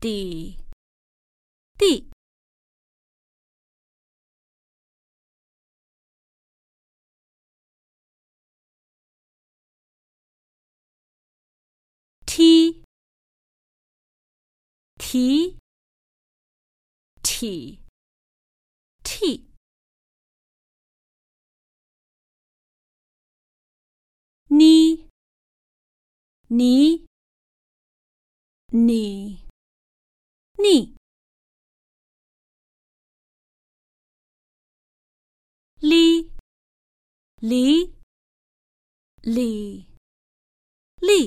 D. D. T. T. T. T. Ni Ni Ni 逆 li li